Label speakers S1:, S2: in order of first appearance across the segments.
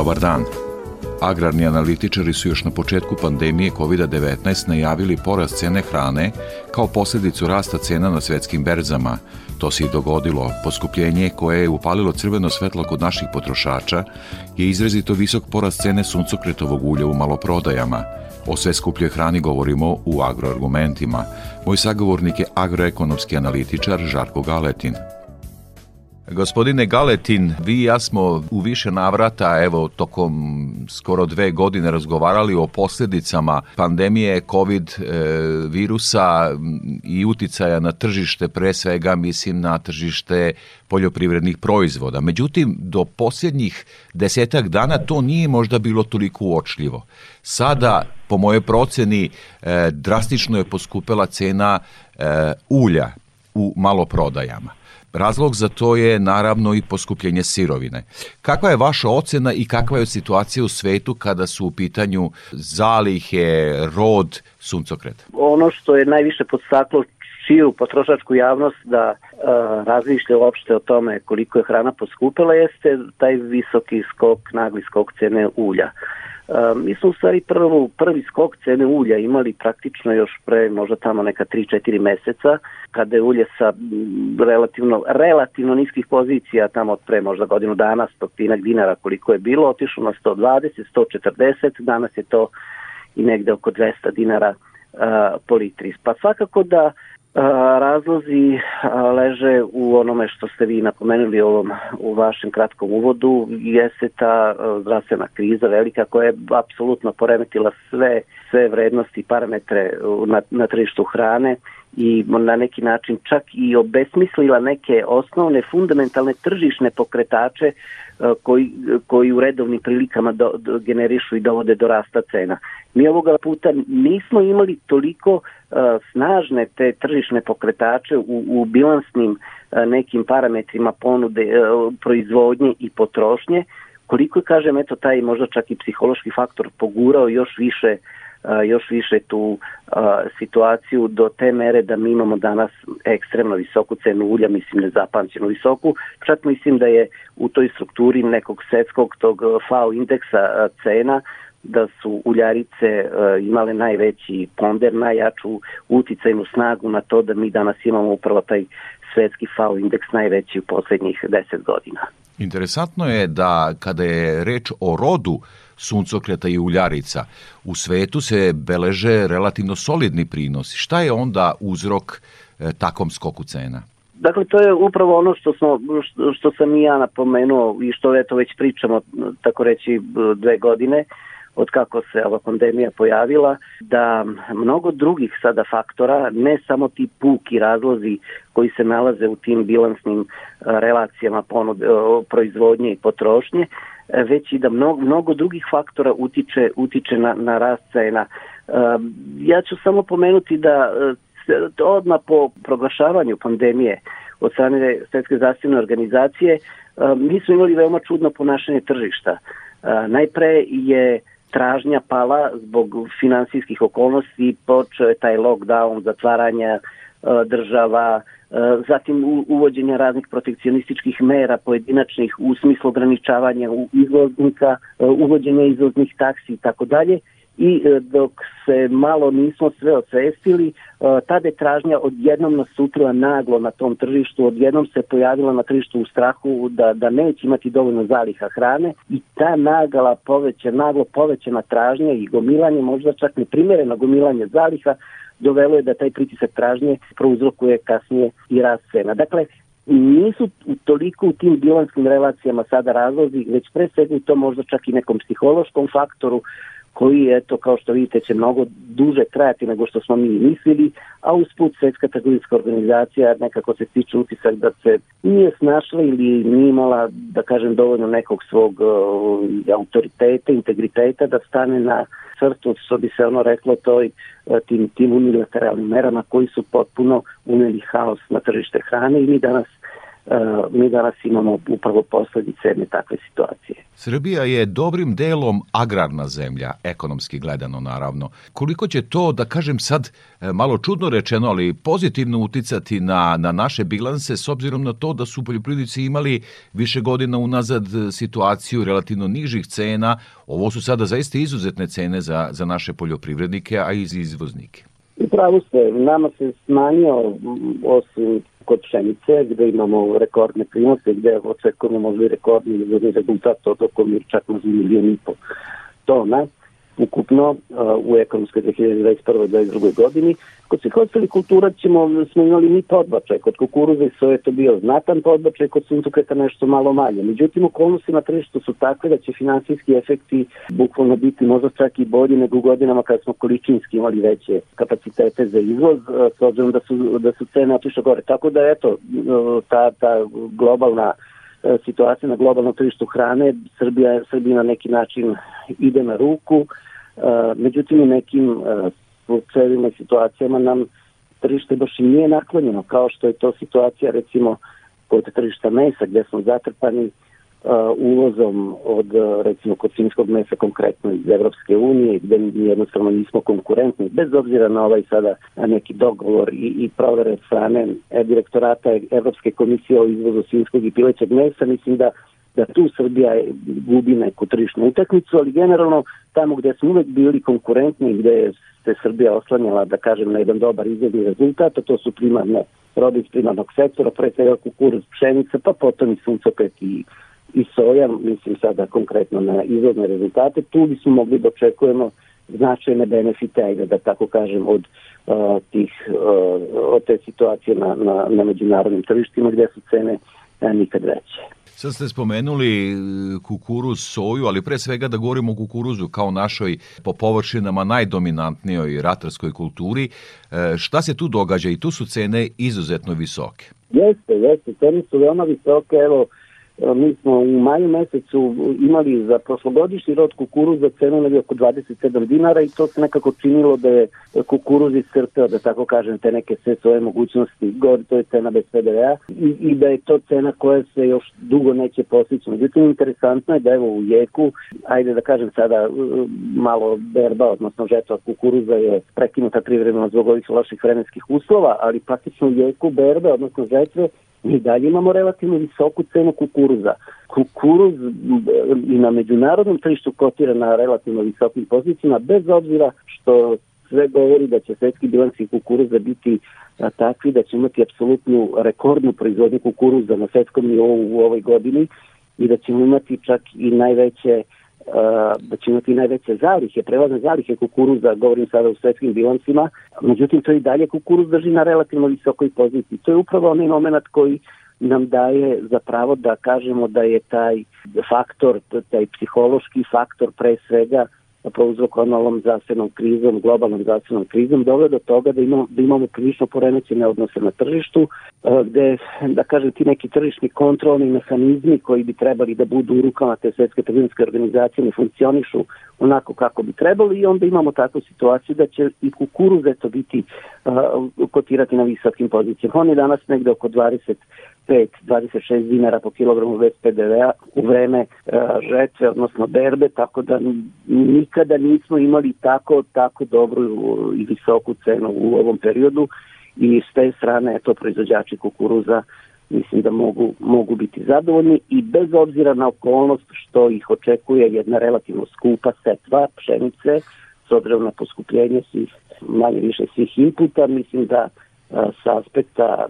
S1: Dobar dan. Agrarni analitičari su još na početku pandemije COVID-19 najavili porast cene hrane kao posljedicu rasta cena na svetskim berzama. To se i dogodilo. Poskupljenje koje je upalilo crveno svetlo kod naših potrošača je izrazito visok porast cene suncokretovog ulja u maloprodajama. O sve skupljoj hrani govorimo u agroargumentima. Moj sagovornik je agroekonomski analitičar Žarko Galetin. Gospodine Galetin, vi i ja smo u više navrata, evo, tokom skoro dve godine razgovarali o posljedicama pandemije COVID e, virusa i uticaja na tržište, pre svega mislim na tržište poljoprivrednih proizvoda. Međutim, do posljednjih desetak dana to nije možda bilo toliko uočljivo. Sada, po mojoj proceni, e, drastično je poskupela cena e, ulja u maloprodajama. Razlog za to je naravno i poskupljenje sirovine. Kakva je vaša ocena i kakva je situacija u svetu kada su u pitanju zalihe, rod suncokreta?
S2: Ono što je najviše podstaklo širu potrošačku javnost da uh, razmišlja uopšte o tome koliko je hrana poskupila jeste taj visoki skok, nagli skok cene ulja. Mi smo u stvari prvo, prvi skok cene ulja imali praktično još pre možda tamo neka 3-4 meseca, kada je ulje sa relativno, relativno niskih pozicija, tamo od pre možda godinu dana, stotinak dinara koliko je bilo, otišlo na 120, 140, danas je to i negde oko 200 dinara uh, po litri. Pa svakako da Razlozi leže u onome što ste vi napomenuli ovom, u vašem kratkom uvodu, jeste ta zdravstvena kriza velika koja je apsolutno poremetila sve, sve vrednosti i parametre na, na tržištu hrane i na neki način čak i obesmislila neke osnovne fundamentalne tržišne pokretače koji, koji u redovnim prilikama do, do, generišu i dovode do rasta cena. Mi ovoga puta nismo imali toliko uh, snažne te tržišne pokretače u, u bilansnim uh, nekim parametrima ponude, uh, proizvodnje i potrošnje, koliko je, kažem, eto, taj možda čak i psihološki faktor pogurao još više još više tu situaciju do te mere da mi imamo danas ekstremno visoku cenu ulja, mislim nezapamćenu visoku, čak mislim da je u toj strukturi nekog svetskog tog FAO indeksa cena da su uljarice imale najveći ponder, najjaču uticajnu snagu na to da mi danas imamo upravo taj svetski FAO indeks najveći u poslednjih 10 godina.
S1: Interesantno je da kada je reč o rodu suncokreta i uljarica, u svetu se beleže relativno solidni prinosi. Šta je onda uzrok e, takom skoku cena?
S2: Dakle, to je upravo ono što, smo, što, što sam i ja napomenuo i što eto već pričamo, tako reći, dve godine, od kako se ova pandemija pojavila, da mnogo drugih sada faktora, ne samo ti puki razlozi koji se nalaze u tim bilansnim relacijama ponude, proizvodnje i potrošnje, već i da mnogo, mnogo drugih faktora utiče, utiče na, na rast cena. Ja ću samo pomenuti da odmah po proglašavanju pandemije od strane Svetske zdravstvene organizacije mi smo imali veoma čudno ponašanje tržišta. Najpre je tražnja pala zbog finansijskih okolnosti, počeo je taj lockdown, zatvaranja država, zatim uvođenja raznih protekcionističkih mera pojedinačnih u smislu ograničavanja izvoznika, uvođenja izvoznih taksi i tako dalje. I e, dok se malo nismo sve osvestili, e, tada je tražnja odjednom nasutrila naglo na tom tržištu, odjednom se pojavila na tržištu u strahu da, da neće imati dovoljno zaliha hrane i ta nagala poveća, naglo povećana tražnja i gomilanje, možda čak neprimereno gomilanje zaliha, dovelo je da taj pritisak tražnje prouzrokuje kasnije i rast cena. Dakle, nisu toliko u tim bilanskim relacijama sada razlozi, već pre svega to možda čak i nekom psihološkom faktoru koji, eto, kao što vidite, će mnogo duže trajati nego što smo mi mislili, a usput Svetska trgovinska organizacija nekako se stiče utisak da se nije snašla ili nije imala, da kažem, dovoljno nekog svog uh, autoriteta, integriteta da stane na crtu, što bi se ono reklo, toj, uh, tim, tim unilateralnim merama koji su potpuno uneli haos na tržište hrane i mi danas E, mi danas imamo upravo posledice jedne takve situacije.
S1: Srbija je dobrim delom agrarna zemlja, ekonomski gledano naravno. Koliko će to, da kažem sad, e, malo čudno rečeno, ali pozitivno uticati na, na naše bilanse s obzirom na to da su poljoprivrednici imali više godina unazad situaciju relativno nižih cena. Ovo su sada zaista izuzetne cene za, za naše poljoprivrednike, a i za izvoznike.
S2: Upravo ste, nama se smanjio osim kod pšenice gde imamo rekordne prinose, gde očekujemo možda i rekordni rezultat od oko čak na milijon i pol tona ukupno uh, u ekonomskoj 2021. godini. Kod svih ostalih kultura ćemo, smo imali ni podbačaj. Kod kukuruza i soje to bio znatan podbačaj, kod suncokreta nešto malo manje. Međutim, okolnosti na tržištu su takve da će finansijski efekti bukvalno biti možda čak i bolji nego u godinama kada smo količinski imali veće kapacitete za izvoz, s obzirom da su, da su cene otišle gore. Tako da, eto, ta, ta globalna situacija na globalnom tržištu hrane, Srbija, Srbija na neki način ide na ruku, međutim u nekim slučajevima i situacijama nam tržište baš i nije naklonjeno, kao što je to situacija recimo kod tržišta mesa gde smo zatrpani uvozom od recimo kod svinjskog mesa konkretno iz Evropske unije gde mi jednostavno nismo konkurentni bez obzira na ovaj sada neki dogovor i, i provere strane e, direktorata Evropske komisije o izvozu svinjskog i pilećeg mesa mislim da da tu Srbija gubi neku tržišnu utakmicu, ali generalno tamo gde smo uvek bili konkurentni, gde se Srbija oslanjala, da kažem, na jedan dobar izvedni rezultat, a to su primarne robe iz primarnog sektora, pre svega kukuruz, pšenica, pa potom i suncopet i, i soja, mislim sada konkretno na izvodne rezultate, tu bismo mogli da očekujemo značajne benefite, ajde da tako kažem, od uh, tih, uh, od te situacije na, na, na međunarodnim tržištima gde su cene uh, nikad veće.
S1: Sad ste spomenuli e, kukuruz, soju, ali pre svega da govorimo o kukuruzu kao našoj po površinama najdominantnijoj ratarskoj kulturi. E, šta se tu događa i tu su cene izuzetno visoke?
S2: Jeste, jeste, cene su veoma visoke, evo mi smo u maju mesecu imali za prošlogodišnji rod kukuruza cenu negdje oko 27 dinara i to se nekako činilo da je kukuruz iscrpeo, da tako kažem, te neke sve svoje mogućnosti, gore to je cena bez PDV-a i, i da je to cena koja se još dugo neće postići. Međutim, interesantno je da evo u jeku, ajde da kažem sada malo berba, odnosno žetva kukuruza je prekinuta privremeno zbog ovih loših vremenskih uslova, ali praktično u jeku berbe, odnosno žetve, mi dalje imamo relativno visoku cenu kukuruza. Kukuruz i na međunarodnom tržištu kotira na relativno visokim pozicijama, bez obzira što sve govori da će svetski bilansi kukuruza biti a, takvi da će imati apsolutnu rekordnu proizvodnju kukuruza na svetskom nivou u ovoj godini i da ćemo imati čak i najveće da će imati najveće zalihe, prevazne zalihe kukuruza, govorim sada u svetskim bilancima, međutim to i dalje kukuruz drži na relativno visokoj poziciji. To je upravo onaj moment koji nam daje za pravo da kažemo da je taj faktor, taj psihološki faktor pre svega prouzrokovan ovom zdravstvenom krizom, globalnom zdravstvenom krizom, doveo do toga da imamo, da imamo prilično poremećene odnose na tržištu, gde, da kažem, ti neki tržišni kontrolni mehanizmi koji bi trebali da budu u rukama te svetske trgovinske organizacije ne funkcionišu onako kako bi trebalo i onda imamo takvu situaciju da će i kukuruz eto biti uh, kotirati na visokim pozicijama. On je danas negde oko 20 25-26 dinara po kilogramu bez PDV-a u vreme uh, žetve, odnosno berbe, tako da nikada nismo imali tako, tako dobru i visoku cenu u ovom periodu i s te strane to proizvođači kukuruza mislim da mogu, mogu biti zadovoljni i bez obzira na okolnost što ih očekuje jedna relativno skupa setva pšenice s obzirom na poskupljenje svih manje više svih inputa, mislim da sa aspekta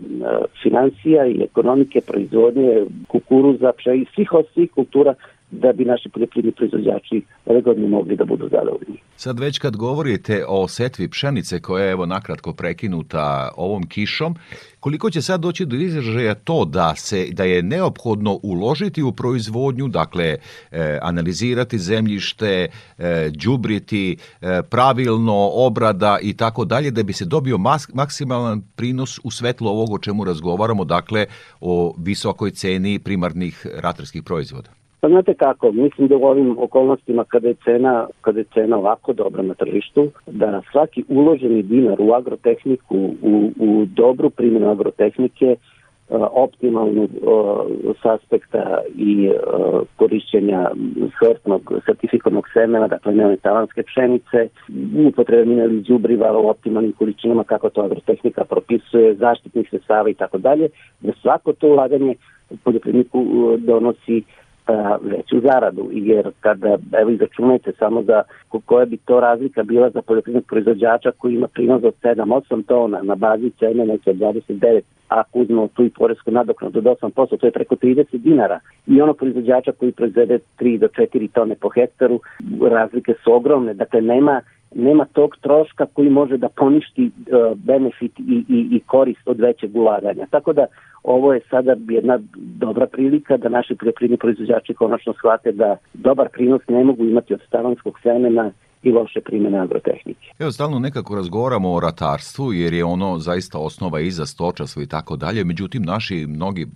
S2: financija i ekonomike, proizvodnje, kukuruza, pše i svih osvih kultura da bi naši poljoprivredni proizvođači ove godine mogli da budu zadovoljni.
S1: Sad već kad govorite o setvi pšenice koja je evo nakratko prekinuta ovom kišom, koliko će sad doći do izražaja to da se da je neophodno uložiti u proizvodnju, dakle e, analizirati zemljište, e, đubriti, e, pravilno obrada i tako dalje da bi se dobio maksimalan prinos u svetlo ovog o čemu razgovaramo, dakle o visokoj ceni primarnih ratarskih proizvoda.
S2: Pa znate kako, mislim da u ovim okolnostima kada je cena, kada je cena ovako dobra na tržištu, da svaki uloženi dinar u agrotehniku, u, u dobru primjenu agrotehnike, optimalnu s aspekta i korišćenja sortnog sertifikovanog semena, dakle neonetalanske pšenice, upotrebe mineralnih đubriva u optimalnim količinama kako to agrotehnika propisuje, zaštitnih sredstava i tako dalje, da svako to ulaganje poljoprivredniku donosi veću zaradu, jer kada, evo izračunajte samo za koja bi to razlika bila za poljoprivrednog proizvođača koji ima prinos od 7-8 tona na bazi cene neke 29, ako uzmemo tu i poresku nadoknadu od 8%, to je preko 30 dinara. I ono proizvođača koji proizvede 3 do 4 tone po hektaru, razlike su ogromne, dakle nema nema tog troška koji može da poništi uh, benefit i, i, i korist od većeg ulaganja. Tako da ovo je sada jedna dobra prilika da naši poljoprivredni proizvođači konačno shvate da dobar prinos ne mogu imati od stavanskog semena i loše primene agrotehnike.
S1: Evo, stalno nekako razgovaramo o ratarstvu, jer je ono zaista osnova i za stočarstvo i tako dalje, međutim, naši mnogi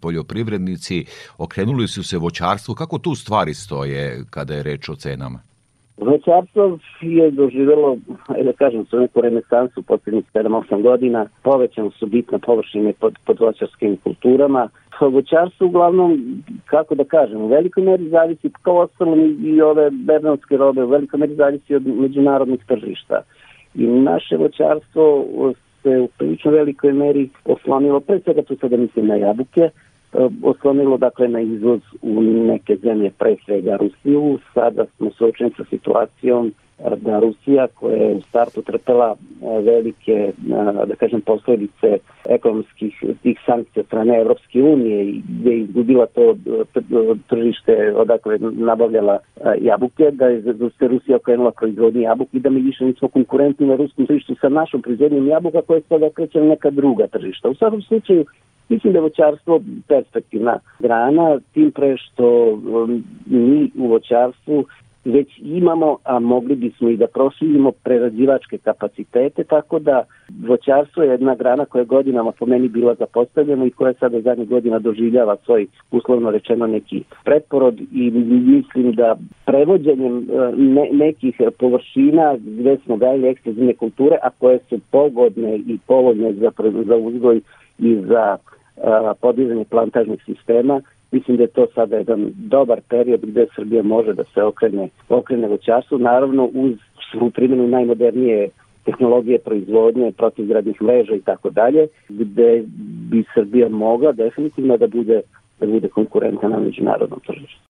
S1: poljoprivrednici okrenuli su se voćarstvu. Kako tu stvari stoje kada je reč o cenama?
S2: Voćarstvo je doživjelo, da kažem, su neku renesansu poslednjih 7-8 godina, povećano su bitne površine pod, pod voćarskim kulturama. Voćarstvo uglavnom, kako da kažem, u velikoj meri zavisi, kao ostalo i ove bernonske robe, u velikoj meri zavisi od međunarodnih tržišta. I naše voćarstvo se u prilično velikoj meri oslonilo, pre svega tu sada mislim na jabuke, oslonilo dakle na izvoz u neke zemlje, pre svega Rusiju. Sada smo suočeni sa situacijom da Rusija koja je u startu trpela e, velike, da kažem, posledice ekonomskih tih sankcija strane Evropske unije gde je izgubila to tržište odakle nabavljala jabuke, da je da se Rusija okrenula proizvodnje jabuke i da mi više nismo konkurentni na ruskom tržištu sa našom proizvodnjom jabuka koja je sada kreće na neka druga tržišta. U svakom slučaju Mislim da je voćarstvo perspektivna grana, tim pre što um, mi u voćarstvu već imamo, a mogli bismo i da proširimo prerađivačke kapacitete, tako da voćarstvo je jedna grana koja je godinama po meni bila zapostavljena i koja sada zadnjih godina doživljava svoj uslovno rečeno neki preporod i mislim da prevođenjem uh, ne, nekih površina gde smo gajili ekstenzivne kulture, a koje su pogodne i povodne za, za uzgoj i za podizanje plantažnih sistema. Mislim da je to sada jedan dobar period gde Srbija može da se okrene, okrene voćarstvu, naravno uz svu primjenu najmodernije tehnologije proizvodnje, protivgradnih mreža i tako dalje, gde bi Srbija mogla definitivno da bude da bude konkurenta na međunarodnom tržištu.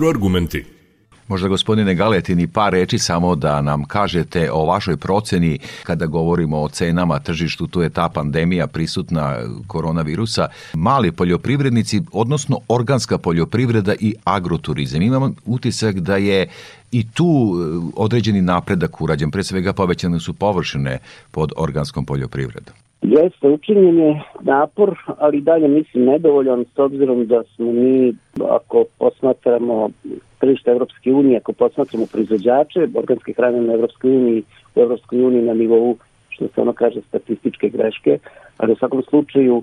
S3: Agroargumenti.
S1: Možda gospodine Galetini par reči samo da nam kažete o vašoj proceni kada govorimo o cenama tržištu, tu je ta pandemija prisutna koronavirusa. Mali poljoprivrednici, odnosno organska poljoprivreda i agroturizam. Imam utisak da je i tu e, određeni napredak urađen, pre svega povećane su površine pod organskom poljoprivredom.
S2: Jeste, učinjen je napor, ali dalje mislim nedovoljan s obzirom da smo mi, ako posmatramo tržište Evropske unije, ako posmatramo proizvođače organske hrane na Evropskoj uniji, u Evropskoj uniji na nivou, što se ono kaže, statističke greške, ali u svakom slučaju e,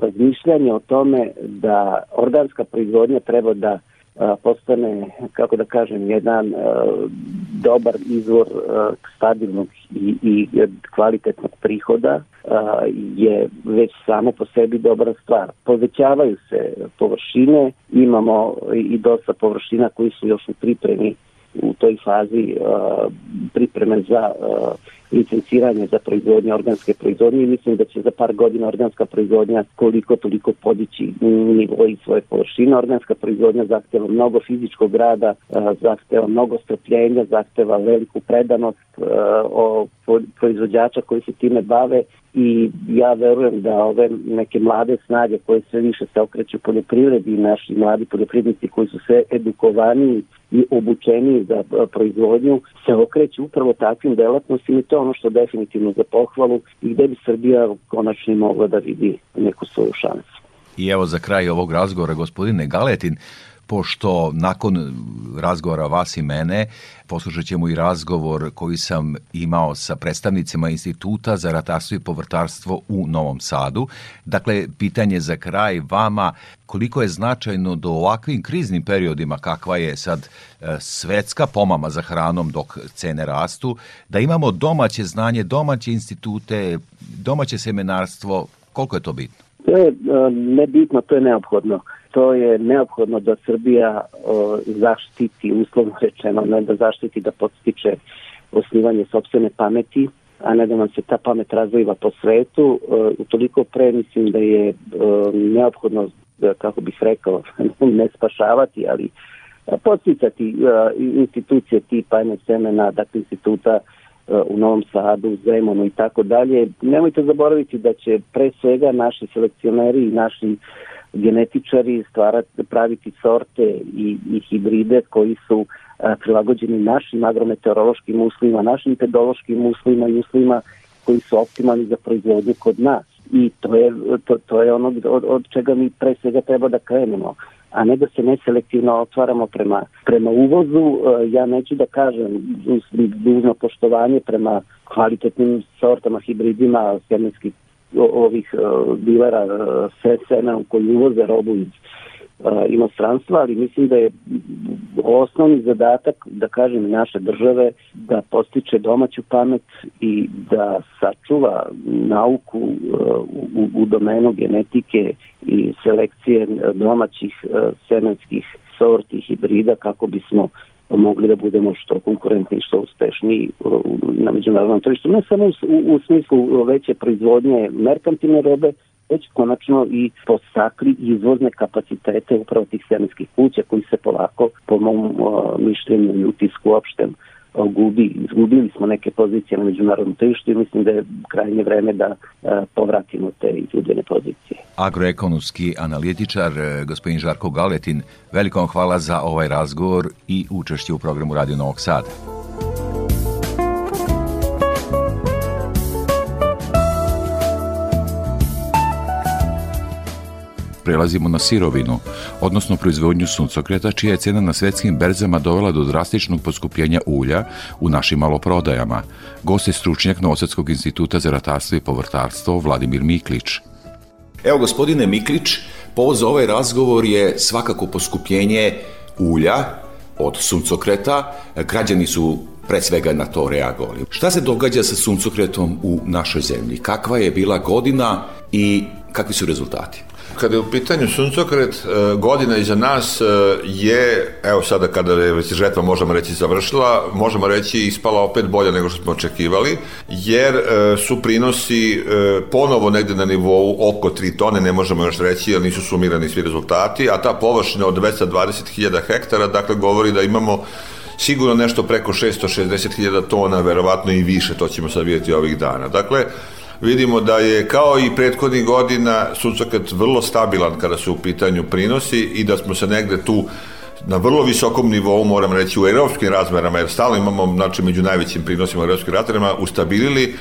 S2: razmišljanje o tome da organska proizvodnja treba da postane, kako da kažem, jedan dobar izvor stabilnog i, i kvalitetnog prihoda je već samo po sebi dobra stvar. Povećavaju se površine, imamo i dosta površina koji su još u pripremi u toj fazi pripreme za licenciranje za proizvodnje organske proizvodnje i mislim da će za par godina organska proizvodnja koliko toliko podići nivo i svoje površine. Organska proizvodnja zahteva mnogo fizičkog rada, zahteva mnogo strpljenja, zahteva veliku predanost o proizvođača koji se time bave i ja verujem da ove neke mlade snage koje sve više se okreću poljoprivredi i naši mladi poljoprivrednici koji su sve edukovaniji i obučeniji za proizvodnju se okreću upravo takvim delatnostima i to je ono što definitivno za pohvalu i gde bi Srbija konačno mogla da vidi neku svoju šansu.
S1: I evo za kraj ovog razgovora, gospodine Galetin, pošto nakon razgovora vas i mene poslušat ćemo i razgovor koji sam imao sa predstavnicima Instituta za ratarstvo i povrtarstvo u Novom Sadu. Dakle, pitanje za kraj vama, koliko je značajno do ovakvim kriznim periodima kakva je sad e, svetska pomama za hranom dok cene rastu, da imamo domaće znanje, domaće institute, domaće seminarstvo, koliko je to bitno?
S2: To je e, nebitno, to je neophodno to je neophodno da Srbija zaštiti, uslovno rečeno, ne da zaštiti, da podstiče osnivanje sobstvene pameti, a ne da nam se ta pamet razvojiva po svetu. Utoliko pre mislim da je neophodno, da, kako bih rekao, ne spašavati, ali podsticati institucije tipa semena, dakle instituta u Novom Sadu, Zemonu i tako dalje. Nemojte zaboraviti da će pre svega naši selekcioneri i naši genetičari stvarati, praviti sorte i, i hibride koji su a, prilagođeni našim agrometeorološkim uslovima, našim pedološkim uslovima i uslovima koji su optimalni za proizvodnju kod nas. I to je, to, to je ono od, od čega mi pre svega treba da krenemo a ne da se neselektivno otvaramo prema, prema uvozu. Ja neću da kažem dužno poštovanje prema kvalitetnim sortama, hibridima sjemenskih ovih uh, dilera uh, semena koji uvoze robu iz uh, inostranstva, ali mislim da je osnovni zadatak, da kažem, naše države da postiče domaću pamet i da sačuva nauku u, u domenu genetike i selekcije domaćih semenskih sorti hibrida kako bismo mogli da budemo što konkurentni, što uspešniji na međunarodnom tržištu, ne samo u, u, smislu veće proizvodnje merkantilne robe, već konačno i postakli izvozne kapacitete upravo tih semenskih kuća koji se polako, po mom mišljenju i utisku opštem, gubi, izgubili smo neke pozicije na međunarodnom tržištu i mislim da je krajnje vreme da povratimo te izgubljene pozicije.
S1: Agroekonomski analitičar gospodin Žarko Galetin, velikom hvala za ovaj razgovor i učešće u programu Radio Novog Sada. Prelazimo na sirovinu, odnosno proizvodnju suncokreta, čija je cena na svetskim berzama dovela do drastičnog poskupljenja ulja u našim maloprodajama. Gost je stručnjak Novosadskog instituta za ratarstvo i povrtarstvo Vladimir Miklić.
S4: Evo, gospodine Miklić, povod za ovaj razgovor je svakako poskupljenje ulja od suncokreta. Građani su pre svega na to reagovali. Šta se događa sa suncokretom u našoj zemlji? Kakva je bila godina i kakvi su rezultati?
S5: Kada je u pitanju suncokret, e, godina iza nas e, je, evo sada kada je već žetva možemo reći završila, možemo reći ispala opet bolja nego što smo očekivali, jer e, su prinosi ponovo negde na nivou oko 3 tone, ne možemo još reći, jer nisu sumirani svi rezultati, a ta površina od 220.000 hektara, dakle govori da imamo sigurno nešto preko 660.000 tona, verovatno i više, to ćemo sad vidjeti ovih dana. Dakle, vidimo da je kao i prethodnih godina suncokret vrlo stabilan kada su u pitanju prinosi i da smo se negde tu na vrlo visokom nivou, moram reći, u evropskim razmerama, jer stalno imamo, znači, među najvećim prinosima u evropskim razmerama, ustabilili e,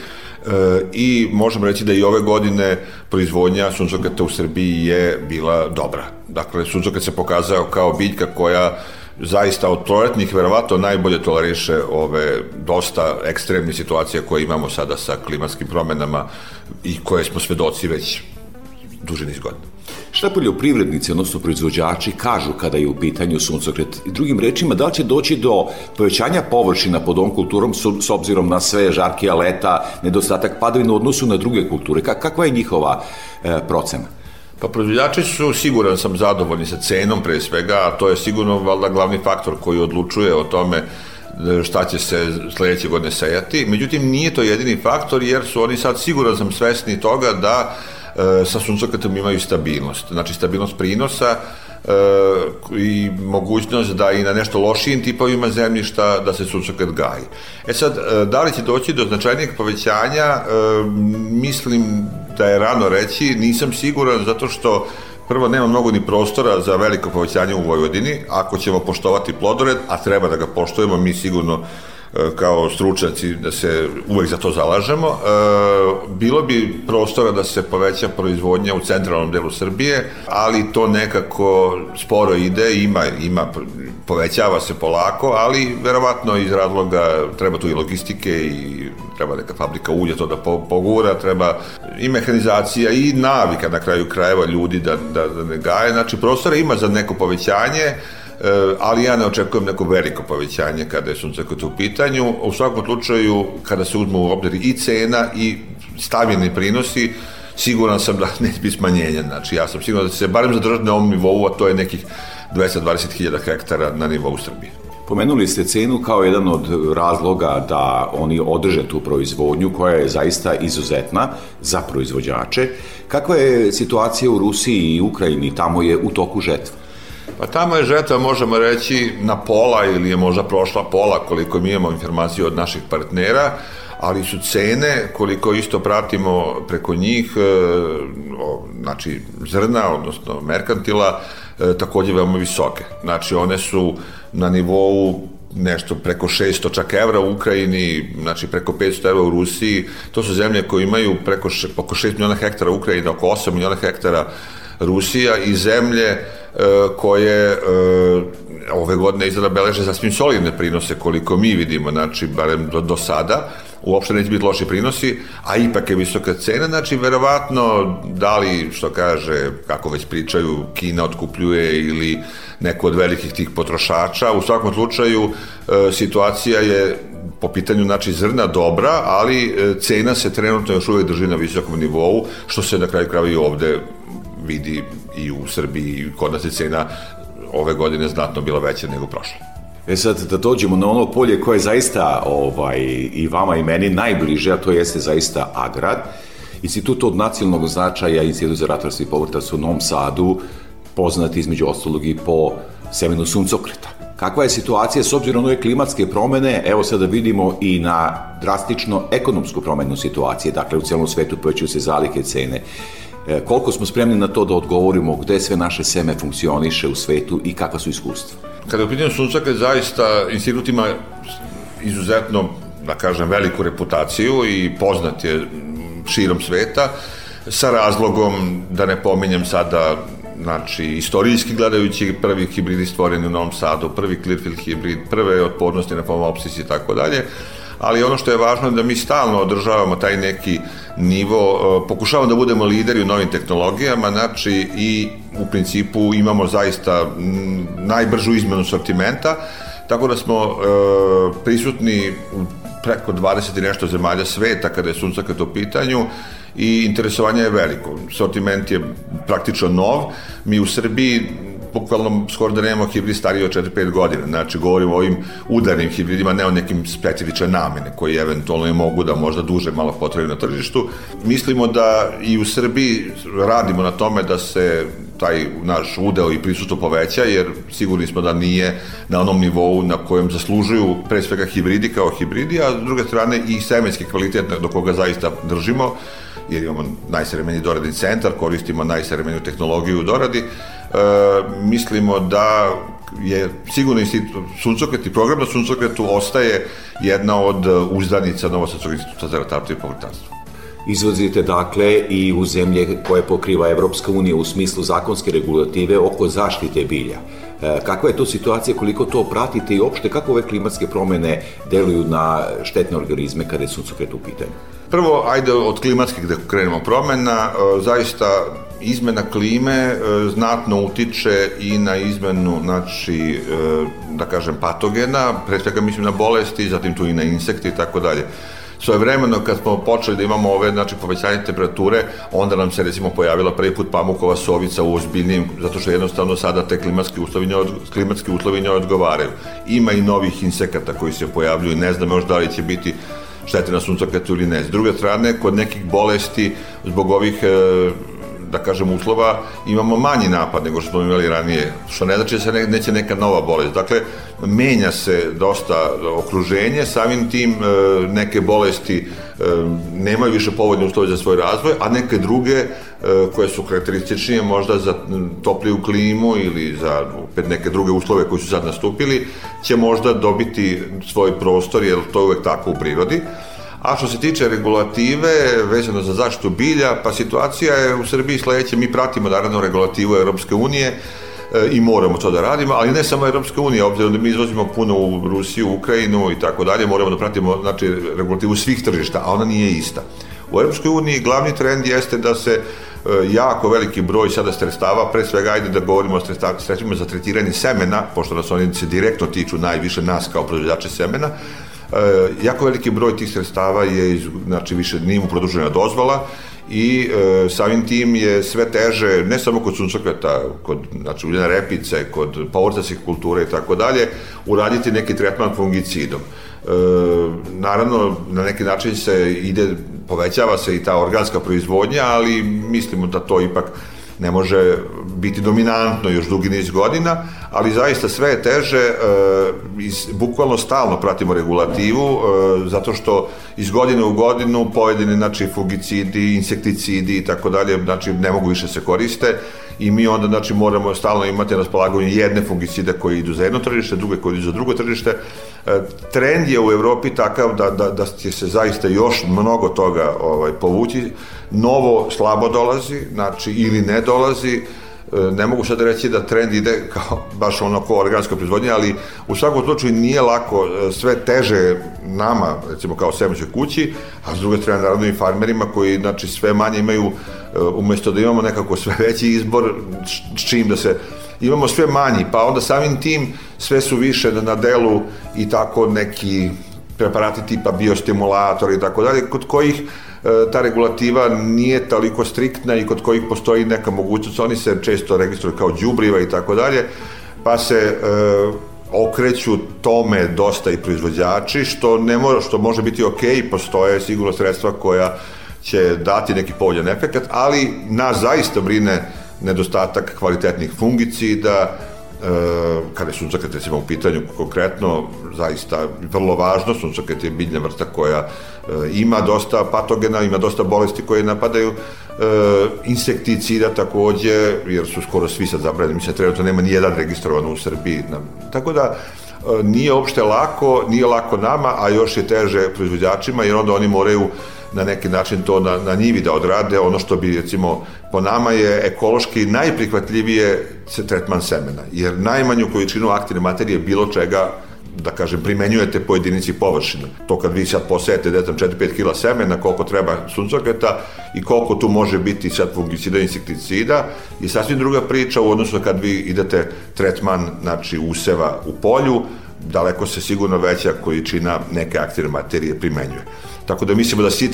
S5: i možemo reći da i ove godine proizvodnja suncokreta u Srbiji je bila dobra. Dakle, suncokret se pokazao kao biljka koja zaista od proletnih verovato najbolje toleriše ove dosta ekstremne situacije koje imamo sada sa klimatskim promenama i koje smo svedoci već duže niz godina.
S4: Šta poljoprivrednici, odnosno proizvođači, kažu kada je u pitanju suncokret? Drugim rečima, da li će doći do povećanja površina pod ovom kulturom s obzirom na sve žarkija leta, nedostatak padavina u odnosu na druge kulture? Kakva je njihova e, procena?
S5: Pa proizvođači su, siguran sam, zadovoljni sa cenom pre svega, a to je sigurno valjda glavni faktor koji odlučuje o tome e, šta će se sledeće godine sejati. Međutim, nije to jedini faktor jer su oni sad siguran sam svesni toga da e, sa suncokretom imaju stabilnost. Znači, stabilnost prinosa e, i mogućnost da i na nešto lošijim tipovima zemljišta da se suncokret gaji. E sad, e, da li će doći do značajnijeg povećanja, e, mislim da je rano reći, nisam siguran zato što prvo nema mnogo ni prostora za veliko povećanje u Vojvodini, ako ćemo poštovati plodored, a treba da ga poštujemo, mi sigurno kao stručnjaci da se uvek za to zalažemo. E, bilo bi prostora da se poveća proizvodnja u centralnom delu Srbije, ali to nekako sporo ide, ima, ima povećava se polako, ali verovatno iz razloga treba tu i logistike i treba neka fabrika ulja to da pogura, treba i mehanizacija i navika na kraju krajeva ljudi da, da, da ne gaje. Znači, prostora ima za neko povećanje, ali ja ne očekujem neko veliko povećanje kada je suncokret u pitanju. U svakom slučaju, kada se uzmu u obzir i cena i stavljeni prinosi, siguran sam da neće biti smanjenja. Znači, ja sam siguran da se barem zadržati na ovom nivou, a to je nekih 220.000 hektara na nivou Srbije.
S4: Pomenuli ste cenu kao jedan od razloga da oni održe tu proizvodnju koja je zaista izuzetna za proizvođače. Kakva je situacija u Rusiji i Ukrajini? Tamo je u toku žetva.
S5: Pa tamo je žetva, možemo reći, na pola ili je možda prošla pola koliko mi imamo informaciju od naših partnera, ali su cene, koliko isto pratimo preko njih, e, znači zrna, odnosno merkantila, e, takođe veoma visoke. Znači one su na nivou nešto preko 600 čak evra u Ukrajini, znači preko 500 evra u Rusiji. To su zemlje koje imaju preko oko 6 miliona hektara u Ukrajini, oko 8 miliona hektara Rusija i zemlje koje e, ove godine izgleda beleže sasvim solidne prinose koliko mi vidimo, znači barem do, do sada, uopšte neće biti loši prinosi, a ipak je visoka cena, znači verovatno da li, što kaže, kako već pričaju, Kina otkupljuje ili neko od velikih tih potrošača, u svakom slučaju e, situacija je po pitanju znači zrna dobra, ali cena se trenutno još uvek drži na visokom nivou, što se na kraju krava i ovde vidi i u Srbiji i kod nas je cena ove godine znatno bila veća nego prošle.
S4: E sad da dođemo na ono polje koje je zaista ovaj, i vama i meni najbliže, a to jeste zaista Agrad. Institut od nacionalnog značaja, Institut za ratarstvo i povrtarstvo u Novom Sadu, poznat između ostalog i po semenu suncokreta. Kakva je situacija s obzirom na ove klimatske promene? Evo sada vidimo i na drastično ekonomsku promenu situacije, dakle u celom svetu povećaju se zalike cene. E, koliko smo spremni na to da odgovorimo gde sve naše seme funkcioniše u svetu i kakva su iskustva?
S5: Kada je u pitanju suncaka, zaista institut ima izuzetno, da kažem, veliku reputaciju i poznat je širom sveta, sa razlogom, da ne pominjem sada znači, istorijski gledajući prvi hibridi stvoreni u Novom Sadu, prvi Clearfield hibrid, prve otpornosti na pomopsis i tako dalje, ali ono što je važno je da mi stalno održavamo taj neki nivo, e, pokušavamo da budemo lideri u novim tehnologijama, znači i u principu imamo zaista najbržu izmenu sortimenta, tako da smo e, prisutni u preko 20 i nešto zemalja sveta kada je suncakat u pitanju i interesovanje je veliko. Sortiment je praktično nov. Mi u Srbiji bukvalno skoro da nemamo hibrid stariji od 4-5 godina. Znači, govorimo o ovim udarnim hibridima, ne o nekim specifične namene koji eventualno i mogu da možda duže malo potrebi na tržištu. Mislimo da i u Srbiji radimo na tome da se taj naš udeo i prisustvo poveća, jer sigurni smo da nije na onom nivou na kojem zaslužuju pre svega hibridi kao hibridi, a s druge strane i semenski kvalitet do koga zaista držimo, jer imamo najsavremeniji doradni centar, koristimo najsavremeniju tehnologiju u doradi, e, mislimo da je sigurno institut suncokret i program na suncokretu ostaje jedna od uzdanica Novosadskog instituta za ratarstvo i povrtarstvo.
S4: Izvozite dakle i u zemlje koje pokriva Evropska unija u smislu zakonske regulative oko zaštite bilja. E, kakva je to situacija, koliko to pratite i opšte kako ove klimatske promene deluju na štetne organizme kada je suncokret u pitanju?
S5: Prvo, ajde od klimatskih da krenemo promena, e, zaista izmena klime e, znatno utiče i na izmenu, znači, da kažem, patogena, pre svega mislim na bolesti, zatim tu i na insekte i tako dalje svoje vremeno kad smo počeli da imamo ove znači povećanje temperature, onda nam se recimo pojavila prvi put pamukova sovica u ozbiljnim zato što jednostavno sada te klimatski uslovi ne od, klimatski uslovi ne odgovaraju. Ima i novih insekata koji se pojavljuju, ne znam još da li će biti štete na suncokretu ili ne. S druge strane, kod nekih bolesti zbog ovih e, da kažem, uslova, imamo manji napad nego što smo imali ranije, što ne znači da se ne, neće neka nova bolest. Dakle, menja se dosta okruženje, samim tim e, neke bolesti e, nemaju više povodne uslove za svoj razvoj, a neke druge e, koje su karakterističnije možda za topliju klimu ili za opet neke druge uslove koji su sad nastupili, će možda dobiti svoj prostor, jer to je uvek tako u prirodi. A što se tiče regulative vezano za zaštitu bilja, pa situacija je u Srbiji sledeća, mi pratimo naravno regulativu Europske unije e, i moramo to da radimo, ali ne samo Europska unija, obzirom da mi izvozimo puno u Rusiju, Ukrajinu i tako dalje, moramo da pratimo znači, regulativu svih tržišta, a ona nije ista. U Europskoj uniji glavni trend jeste da se e, jako veliki broj sada sredstava, pre svega ajde da govorimo o sredstvima za tretiranje semena, pošto nas oni se direktno tiču najviše nas kao proizvođače semena, jako veliki broj tih sredstava je, iz, znači, više nije mu produžena dozvola i e, samim tim je sve teže, ne samo kod suncokreta, kod znači, uljene repice, kod povrtacih kultura i tako dalje, uraditi neki tretman fungicidom. E, naravno, na neki način se ide, povećava se i ta organska proizvodnja, ali mislimo da to ipak ne može biti dominantno još dugi niz godina, ali zaista sve je teže, e, iz, bukvalno stalno pratimo regulativu, e, zato što iz godine u godinu pojedine znači, fugicidi, insekticidi i tako dalje, znači ne mogu više se koriste i mi onda znači moramo stalno imati na raspolaganju jedne fungicide koji idu za jedno tržište, druge koji idu za drugo tržište. E, trend je u Evropi takav da, da, da će se zaista još mnogo toga ovaj, povući. Novo slabo dolazi, znači ili ne dolazi, E, ne mogu sad reći da trend ide kao baš ono ko organska proizvodnja, ali u svakom slučaju nije lako, e, sve teže nama, recimo kao semenskoj kući, a s druge strane naravno i farmerima koji znači sve manje imaju umesto da imamo nekako sve veći izbor s čim da se imamo sve manji, pa onda samim tim sve su više na delu i tako neki preparati tipa biostimulator i tako dalje, kod kojih E, ta regulativa nije toliko striktna i kod kojih postoji neka mogućnost, oni se često registruju kao đubriva i tako dalje, pa se e, okreću tome dosta i proizvođači, što ne može, što može biti ok, postoje sigurno sredstva koja će dati neki povoljan efekt, ali nas zaista brine nedostatak kvalitetnih fungicida, e, kada je suncokret recimo u pitanju konkretno, zaista vrlo važno, suncokret je biljna vrsta koja e, ima dosta patogena, ima dosta bolesti koje napadaju, e, insekticida takođe, jer su skoro svi sad zabranjeni, mislim, trenutno nema ni jedan registrovan u Srbiji. Tako da, nije opšte lako, nije lako nama, a još je teže proizvođačima, jer onda oni moraju na neki način to na, na njivi da odrade, ono što bi recimo po nama je ekološki najprihvatljivije tretman semena, jer najmanju količinu aktivne materije bilo čega da kažem, primenjujete po jedinici površine. To kad vi sad posejete, ne znam, 4-5 kila semena, koliko treba suncokreta i koliko tu može biti sad fungicida, insekticida i sasvim druga priča u odnosu kad vi idete tretman, znači, useva u polju, daleko se sigurno veća količina neke aktivne materije primenjuje. Tako da mislimo da si e,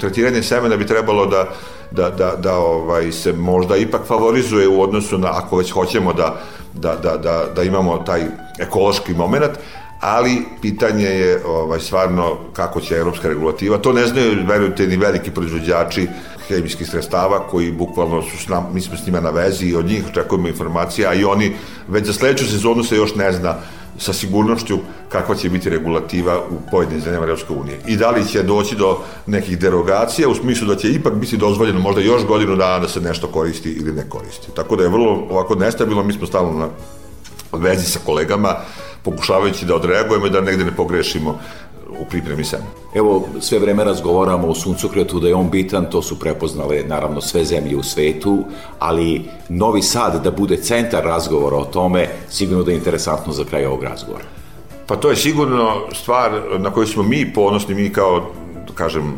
S5: tretiranje semena bi trebalo da, da, da, da ovaj, se možda ipak favorizuje u odnosu na, ako već hoćemo da, da, da, da, da imamo taj ekološki moment, ali pitanje je ovaj, stvarno kako će evropska regulativa. To ne znaju, verujte, ni veliki proizvođači hemijskih sredstava koji bukvalno su s nam, mi smo s njima na vezi i od njih očekujemo informacije, a i oni već za sledeću sezonu se još ne zna sa sigurnošću kakva će biti regulativa u pojedinim zemljama Europske unije. I da li će doći do nekih derogacija u smislu da će ipak biti dozvoljeno možda još godinu dana da se nešto koristi ili ne koristi. Tako da je vrlo ovako nestabilno, mi smo stalno na vezi sa kolegama pokušavajući da odreagujemo i da negde ne pogrešimo u pripremi seme.
S4: Evo, sve vreme razgovaramo o suncokretu, da je on bitan, to su prepoznale naravno sve zemlje u svetu, ali Novi Sad da bude centar razgovora o tome, sigurno da je interesantno za kraj ovog razgovora.
S5: Pa to je sigurno stvar na koju smo mi ponosni, mi kao da kažem,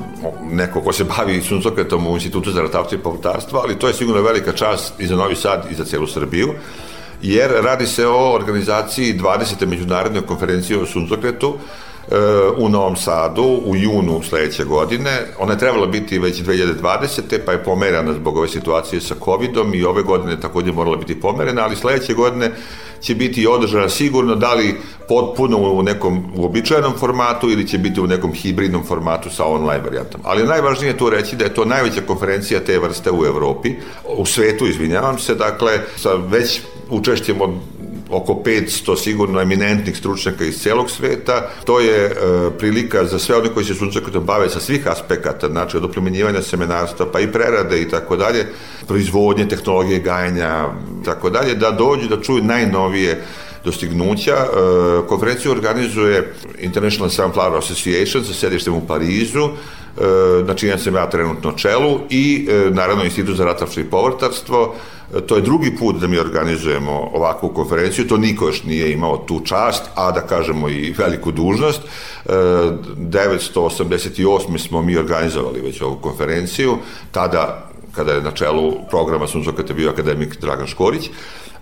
S5: neko ko se bavi suncokretom u Institutu za ratavstvo i povrtarstvo, ali to je sigurno velika čast i za Novi Sad i za celu Srbiju, jer radi se o organizaciji 20. međunarodne konferencije o suncokretu, u Novom Sadu u junu sledeće godine. Ona je trebala biti već 2020. pa je pomerana zbog ove situacije sa COVID-om i ove godine takođe morala biti pomerena, ali sledeće godine će biti održana sigurno, da li potpuno u nekom uobičajenom formatu ili će biti u nekom hibridnom formatu sa online varijantom. Ali najvažnije je tu reći da je to najveća konferencija te vrste u Evropi, u svetu, izvinjavam se, dakle, sa već učešćem od oko 500 sigurno eminentnih stručnjaka iz celog sveta. To je e, prilika za sve one koji se suncokretom bave sa svih aspekata, znači od oplemenjivanja semenarstva, pa i prerade i tako dalje, proizvodnje, tehnologije gajanja i tako dalje, da dođu da čuju najnovije dostignuća. E, konferenciju organizuje International Sunflower Association sa sedištem u Parizu, e, na čijem sam ja trenutno čelu i e, naravno Institut za ratarstvo i povrtarstvo To je drugi put da mi organizujemo ovakvu konferenciju, to niko još nije imao tu čast, a da kažemo i veliku dužnost. 988. smo mi organizovali već ovu konferenciju, tada kada je na čelu programa Suncokrete bio akademik Dragan Škorić,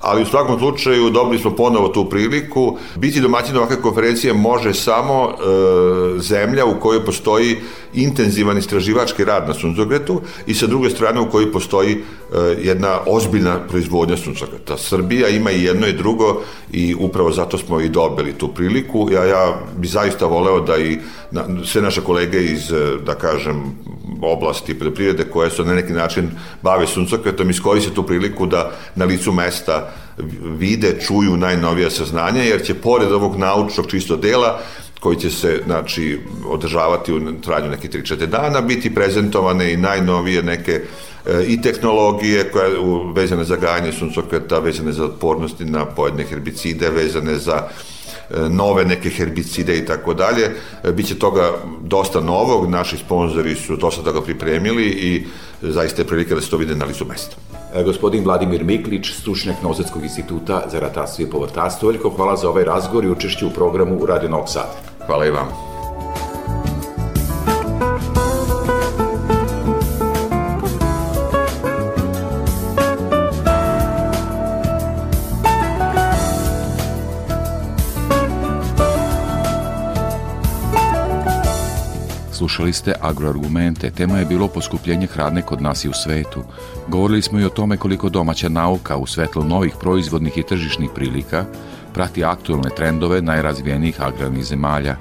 S5: ali u svakom slučaju dobili smo ponovo tu priliku. Biti domaćin ovakve konferencije može samo e, zemlja u kojoj postoji intenzivan istraživački rad na suncokreta i sa druge strane u kojoj postoji e, jedna ozbiljna proizvodnja suncokreta. Srbija ima i jedno i drugo i upravo zato smo i dobili tu priliku. Ja, ja bi zaista voleo da i na, sve naše kolege iz, e, da kažem, oblasti poljoprivrede koje su na neki način bave suncokretom iskoriste tu priliku da na licu mesta vide, čuju najnovija saznanja, jer će pored ovog naučnog čisto dela koji će se znači, održavati u trajanju neke 3-4 dana, biti prezentovane i najnovije neke e, i tehnologije koje vezane za gajanje suncokreta, vezane za otpornosti na pojedne herbicide, vezane za e, nove neke herbicide i tako dalje. E, biće toga dosta novog, naši sponzori su dosta toga pripremili i zaista je prilika da se to vide na licu mesta.
S4: E, gospodin Vladimir Miklić, stručnjak Nozetskog instituta za ratarstvo i povrtarstvo. Veliko hvala za ovaj razgovor i učešće u programu Radio Novog Sada.
S5: Hvala i vam.
S1: Slušali ste agroargumente, tema je bilo poskupljenje hrane kod nas i u svetu. Govorili smo i o tome koliko domaća nauka u svetlu novih proizvodnih i tržišnih prilika prati aktualne trendove najrazvijenijih agrarnih zemalja.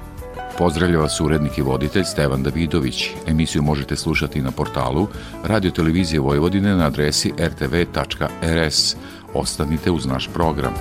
S1: Pozdravlja vas urednik i voditelj Stevan Davidović. Emisiju možete slušati na portalu Radio Televizije Vojvodine na adresi rtv.rs. Ostanite uz naš program.